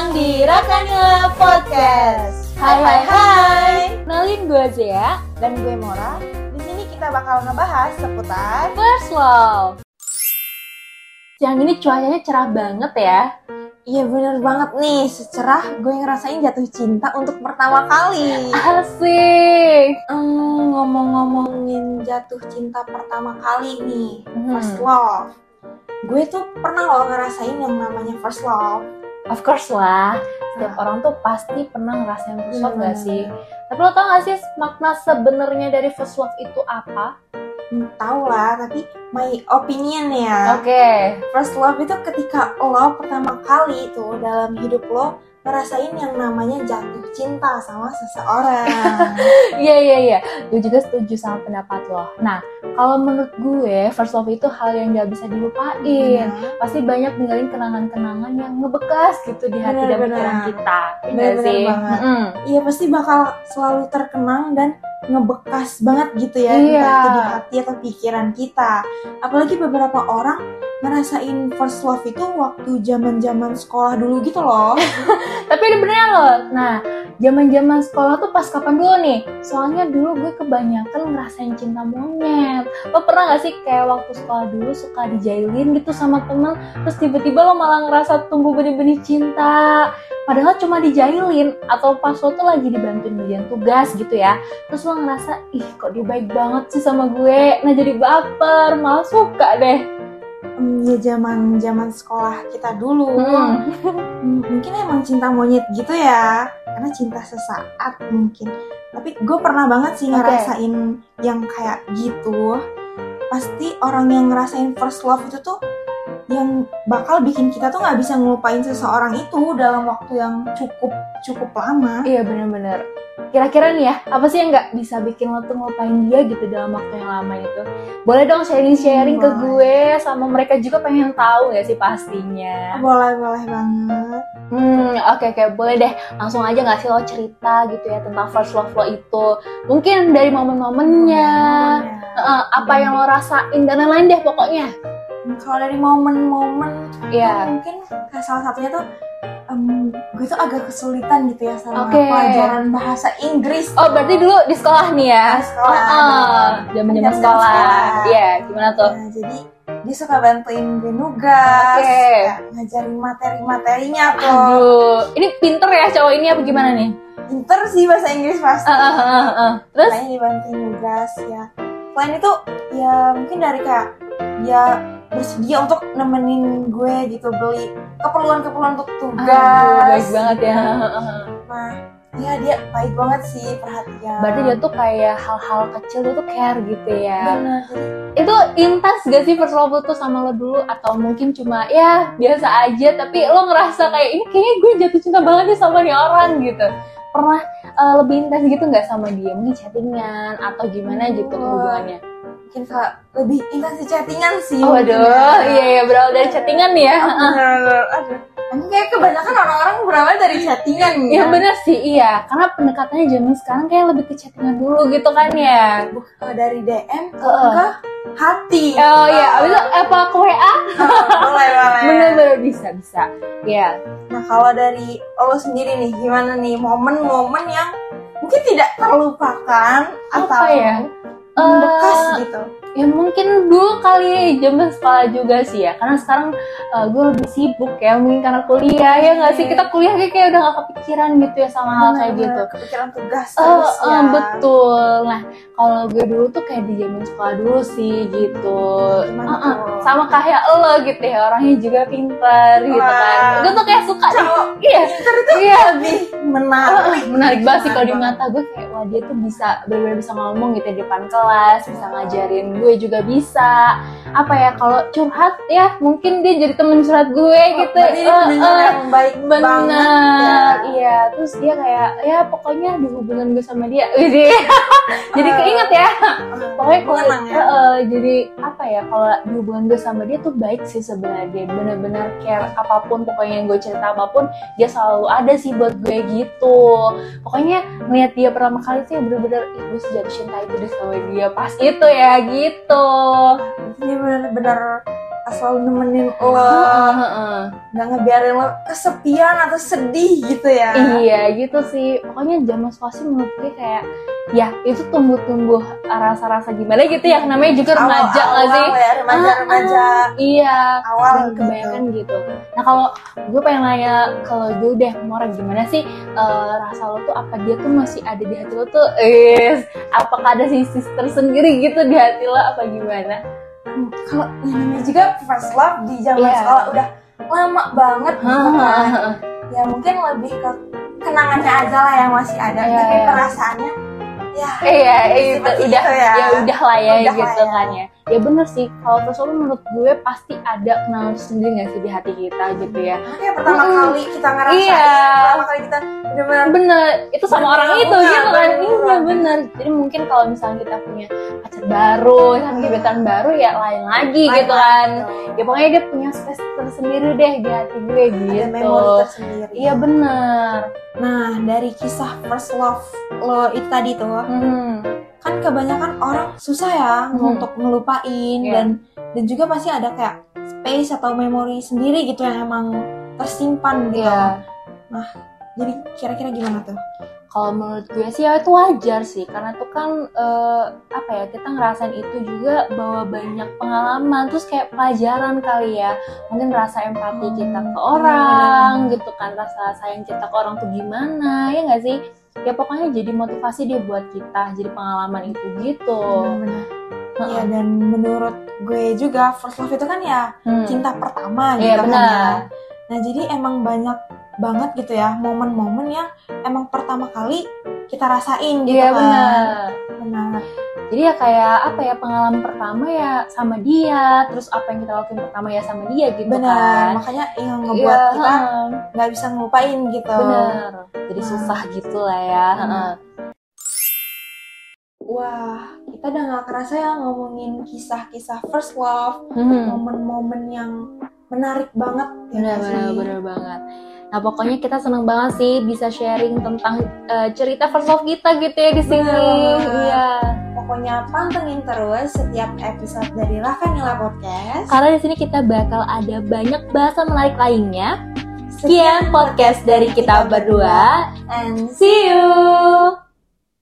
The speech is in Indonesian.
datang di Rakanila Podcast. Hai hai hai. Kenalin gue Zia, Dan gue Mora. Di sini kita bakal ngebahas seputar First Love. Yang ini cuacanya cerah banget ya. Iya bener banget nih, secerah gue ngerasain jatuh cinta untuk pertama kali. Asik. Hmm, ngomong-ngomongin jatuh cinta pertama kali nih, Hmm. first love. Gue tuh pernah loh ngerasain yang namanya first love. Of course lah, setiap orang tuh pasti pernah ngerasain first love Iya, gak sih? Tapi lo tau gak sih makna sebenarnya dari first love itu apa? Hmm, Tahu lah, tapi my opinion ya. Oke. First love itu ketika lo pertama kali itu dalam hidup lo ngerasain yang namanya jatuh cinta sama seseorang. Iya iya iya, gue juga setuju sama pendapat lo. Nah, kalau menurut gue first love itu hal yang gak bisa dilupain. Benar. Pasti banyak ninggalin kenangan-kenangan yang ngebekas gitu di hati dan Bener-bener. pikiran kita. Iya nggak Bener-bener sih? banget. Mm-mm. Iya pasti bakal selalu terkenang dan ngebekas banget gitu ya Iya. entah itu di hati atau pikiran kita. Apalagi beberapa orang ngerasain first love itu waktu zaman-zaman sekolah dulu gitu loh. Tapi ada benernya loh. Nah, zaman-zaman sekolah tuh pas kapan dulu nih? Soalnya dulu gue kebanyakan ngerasain cinta monyet. Lo pernah gak sih kayak waktu sekolah dulu suka dijailin gitu sama temen, terus tiba-tiba lo malah ngerasa tumbuh benih-benih cinta. Padahal cuma dijailin atau pas lo tuh lagi dibantuin ngerjain tugas gitu ya. Terus lo ngerasa, ih kok dia baik banget sih sama gue. Nah jadi baper, malah suka deh. Ya zaman zaman sekolah kita dulu. Hmm. Mungkin emang cinta monyet gitu ya karena cinta sesaat mungkin tapi gue pernah banget sih ngerasain yang kayak gitu pasti orang yang ngerasain first love itu tuh yang bakal bikin kita tuh nggak bisa ngelupain seseorang itu dalam waktu yang cukup cukup lama Iya bener-bener. Kira-kira nih ya, apa sih yang nggak bisa bikin lo tuh ngelupain dia gitu dalam waktu yang lama itu? Boleh dong sharing-sharing ke Boleh. gue, sama mereka juga pengen tahu ya sih pastinya. boleh boleh banget Hmm, oke oke, boleh deh. Langsung aja nggak sih lo cerita gitu ya tentang first love lo itu? Mungkin dari momen-momennya, eh, apa yang lo rasain dan lain-lain deh pokoknya. Kalau dari momen-momen Iya. mungkin kayak salah satunya tuh em, gue tuh agak kesulitan gitu ya sama Oke. pelajaran bahasa Inggris Oh berarti dulu di sekolah nih ya? Sekolah. Ah, Zaman-zaman Zaman sekolah. sekolah. Iya, gimana tuh? Nah, jadi dia suka bantuin gue nugas, Oke. kayak ngajarin materi-materinya tuh. Aduh, ini pinter ya cowok ini apa gimana nih? Pinter sih bahasa Inggris pasti. Ah, ah, ah, ah. Terus? Makanya dibantuin nugas ya. Selain itu ya mungkin dari kayak dia bersedia untuk nemenin gue gitu beli keperluan-keperluan untuk tugas. Aduh, baik banget ya. Nah, ya dia baik banget sih perhatian. Berarti dia tuh kayak hal-hal kecil dia tuh care gitu ya. Jadi, Itu intens gak sih first love tuh sama lo dulu? Atau mungkin cuma ya biasa aja tapi lo ngerasa kayak ini kayaknya gue jatuh cinta banget nih sama nih orang gitu. Pernah eh, lebih intens gitu nggak sama dia? Mungkin chattingan atau gimana gitu hubungannya? Mungkin kayak lebih intens di chattingan sih. Oh, ya. iya iya berawal dari chattingan nih ya. Aduh. Emang kayak kebanyakan orang-orang berawal dari chattingan Iya ya. bener sih, iya. Karena pendekatannya zaman sekarang kayak lebih ke chattingan dulu gitu kan ya. Uh, dari DM ke, ke hati. Oh iya, abis itu apa ke WA? Boleh boleh. Bener-bener bisa, bisa. Iya. Nah kalau dari lo sendiri nih, gimana nih momen-momen yang mungkin tidak terlupakan Apa atau ya? Membekas Eh, gitu? Ya mungkin dulu kali zaman sekolah juga sih ya. Karena sekarang eh, gue lebih sibuk ya, mungkin karena kuliah ya nggak sih? Kita kuliah kayak, kayak udah gak kepikiran gitu ya sama hal kayak gitu. Kepikiran tugas Eh, terus ya. betul. Nah, kalau gue dulu tuh kayak di zaman sekolah dulu sih gitu. Gimana eh, tuh? sama kayak lo gitu ya, orangnya juga pinter gitu kan. Gue tuh kayak suka. Cowok Iya, pinter itu iya. lebih menarik. menarik banget sih kalau di mata gue kayak wah dia tuh bisa benar-benar bisa ngomong gitu di depan kelas bisa ngajarin gue juga bisa. Apa ya kalau curhat ya mungkin dia jadi temen curhat gue gitu. dia Eh, pendengar eh, yang baik banget bener ya. iya terus dia kayak ya pokoknya di hubungan gue sama dia jadi jadi keinget ya. Pokoknya kalau ya. eh, jadi apa ya kalau di hubungan gue sama dia tuh baik sih sebenarnya. Dia bener-bener care apa pun pokoknya yang gue cerita apa pun dia selalu ada sih buat gue gitu pokoknya ngeliat dia pertama kali tuh ya bener-bener ih gue sejatuh cinta itu deh sama dia pas itu ya gitu. Dia benar-benar selalu nemenin lo. Nggak ngebiarin lo kesepian atau sedih gitu ya Iya gitu sih. Pokoknya zaman sekolah sih menurut gue kayak ya itu tumbuh-tumbuh rasa-rasa gimana gitu ya namanya juga remaja nggak sih? awal ya remaja remaja Iya. awal Dan kebanyakan gitu. Nah kalau gue pengen nanya kalau gue deh Mora gimana sih eh, rasa lo tuh apa dia tuh masih ada di hati lo tuh? Eh, apakah ada sisi tersendiri gitu di hati lo apa gimana? gitu. kalau namanya juga first love di zaman Iya. sekolah udah lama banget gitu kan. Heeh. ya mungkin lebih ke kenangannya aja lah yang masih ada Iya, tapi iya. perasaannya ya Iya, itu udah ya. ya udah lah ya Udah gitu lah ya. kan ya. Ya bener sih, kalau terus lo menurut gue pasti ada kenangan sendiri gak sih di hati kita gitu ya. Kayak pertama Mm-mm. kali kita ngerasain Iya. pertama kali kita benar-benar Bener, itu sama Bener, orang itu gitu kan. bener, Iya bener. Jadi mungkin kalau misalnya kita punya pacar baru, sama gebetan baru ya lain lagi Lain gitu lagi kan. dong. Ya pokoknya dia punya space tersendiri deh di hati gue ada gitu. memori tersendiri Iya bener. nah dari kisah first love lo itu tadi tuh Hmm. Kan kebanyakan orang susah ya Hmm. untuk ngelupain Iya. dan dan juga pasti ada kayak space atau memori sendiri gitu yang emang tersimpan gitu Iya. jadi kira-kira gimana tuh Kalau menurut gue sih ya itu wajar sih karena tuh kan eh, apa ya kita ngerasain itu juga bawa banyak pengalaman terus kayak pelajaran kali ya mungkin rasa empati Hmm, kita ke benar, orang gitu kan rasa sayang kita ke orang tuh gimana ya nggak sih ya pokoknya jadi motivasi dia buat kita jadi pengalaman itu gitu benar Heeh. Iya dan menurut gue juga first love itu kan ya Hmm. cinta pertama Iya, gitu kan benar. ya. Nah jadi emang banyak banget gitu ya momen-momen yang emang pertama kali kita rasain gitu Iya kan. benar. Benar. Jadi ya kayak apa ya pengalaman pertama ya sama dia, terus apa yang kita lakuin pertama ya sama dia gitu Benar. kan. Makanya yang ngebuat Iya, kita nggak bisa ngelupain gitu. bener jadi susah gitu lah ya heeh. Wah, kita udah nggak kerasa ya ngomongin kisah-kisah first love, Hmm, momen-momen yang menarik banget. ya bener nggak bener sih? bener banget nah pokoknya kita seneng banget sih bisa sharing tentang eh, cerita first love kita gitu ya di sini iya Pokoknya pantengin terus setiap episode dari Rakanila Podcast. karena di sini kita bakal ada banyak bahasan menarik lainnya sekian podcast dari kita berdua and see you